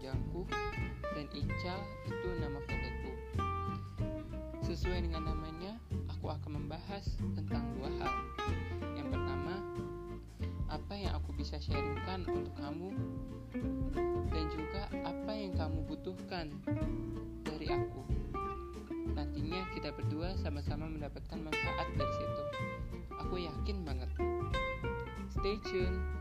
Jangku dan Ica itu nama pendekku. Sesuai dengan namanya, aku akan membahas tentang dua hal. Yang pertama, apa yang aku bisa sharingkan untuk kamu dan juga apa yang kamu butuhkan dari aku. Nantinya kita berdua sama-sama mendapatkan manfaat dari situ. Aku yakin banget. Stay tuned.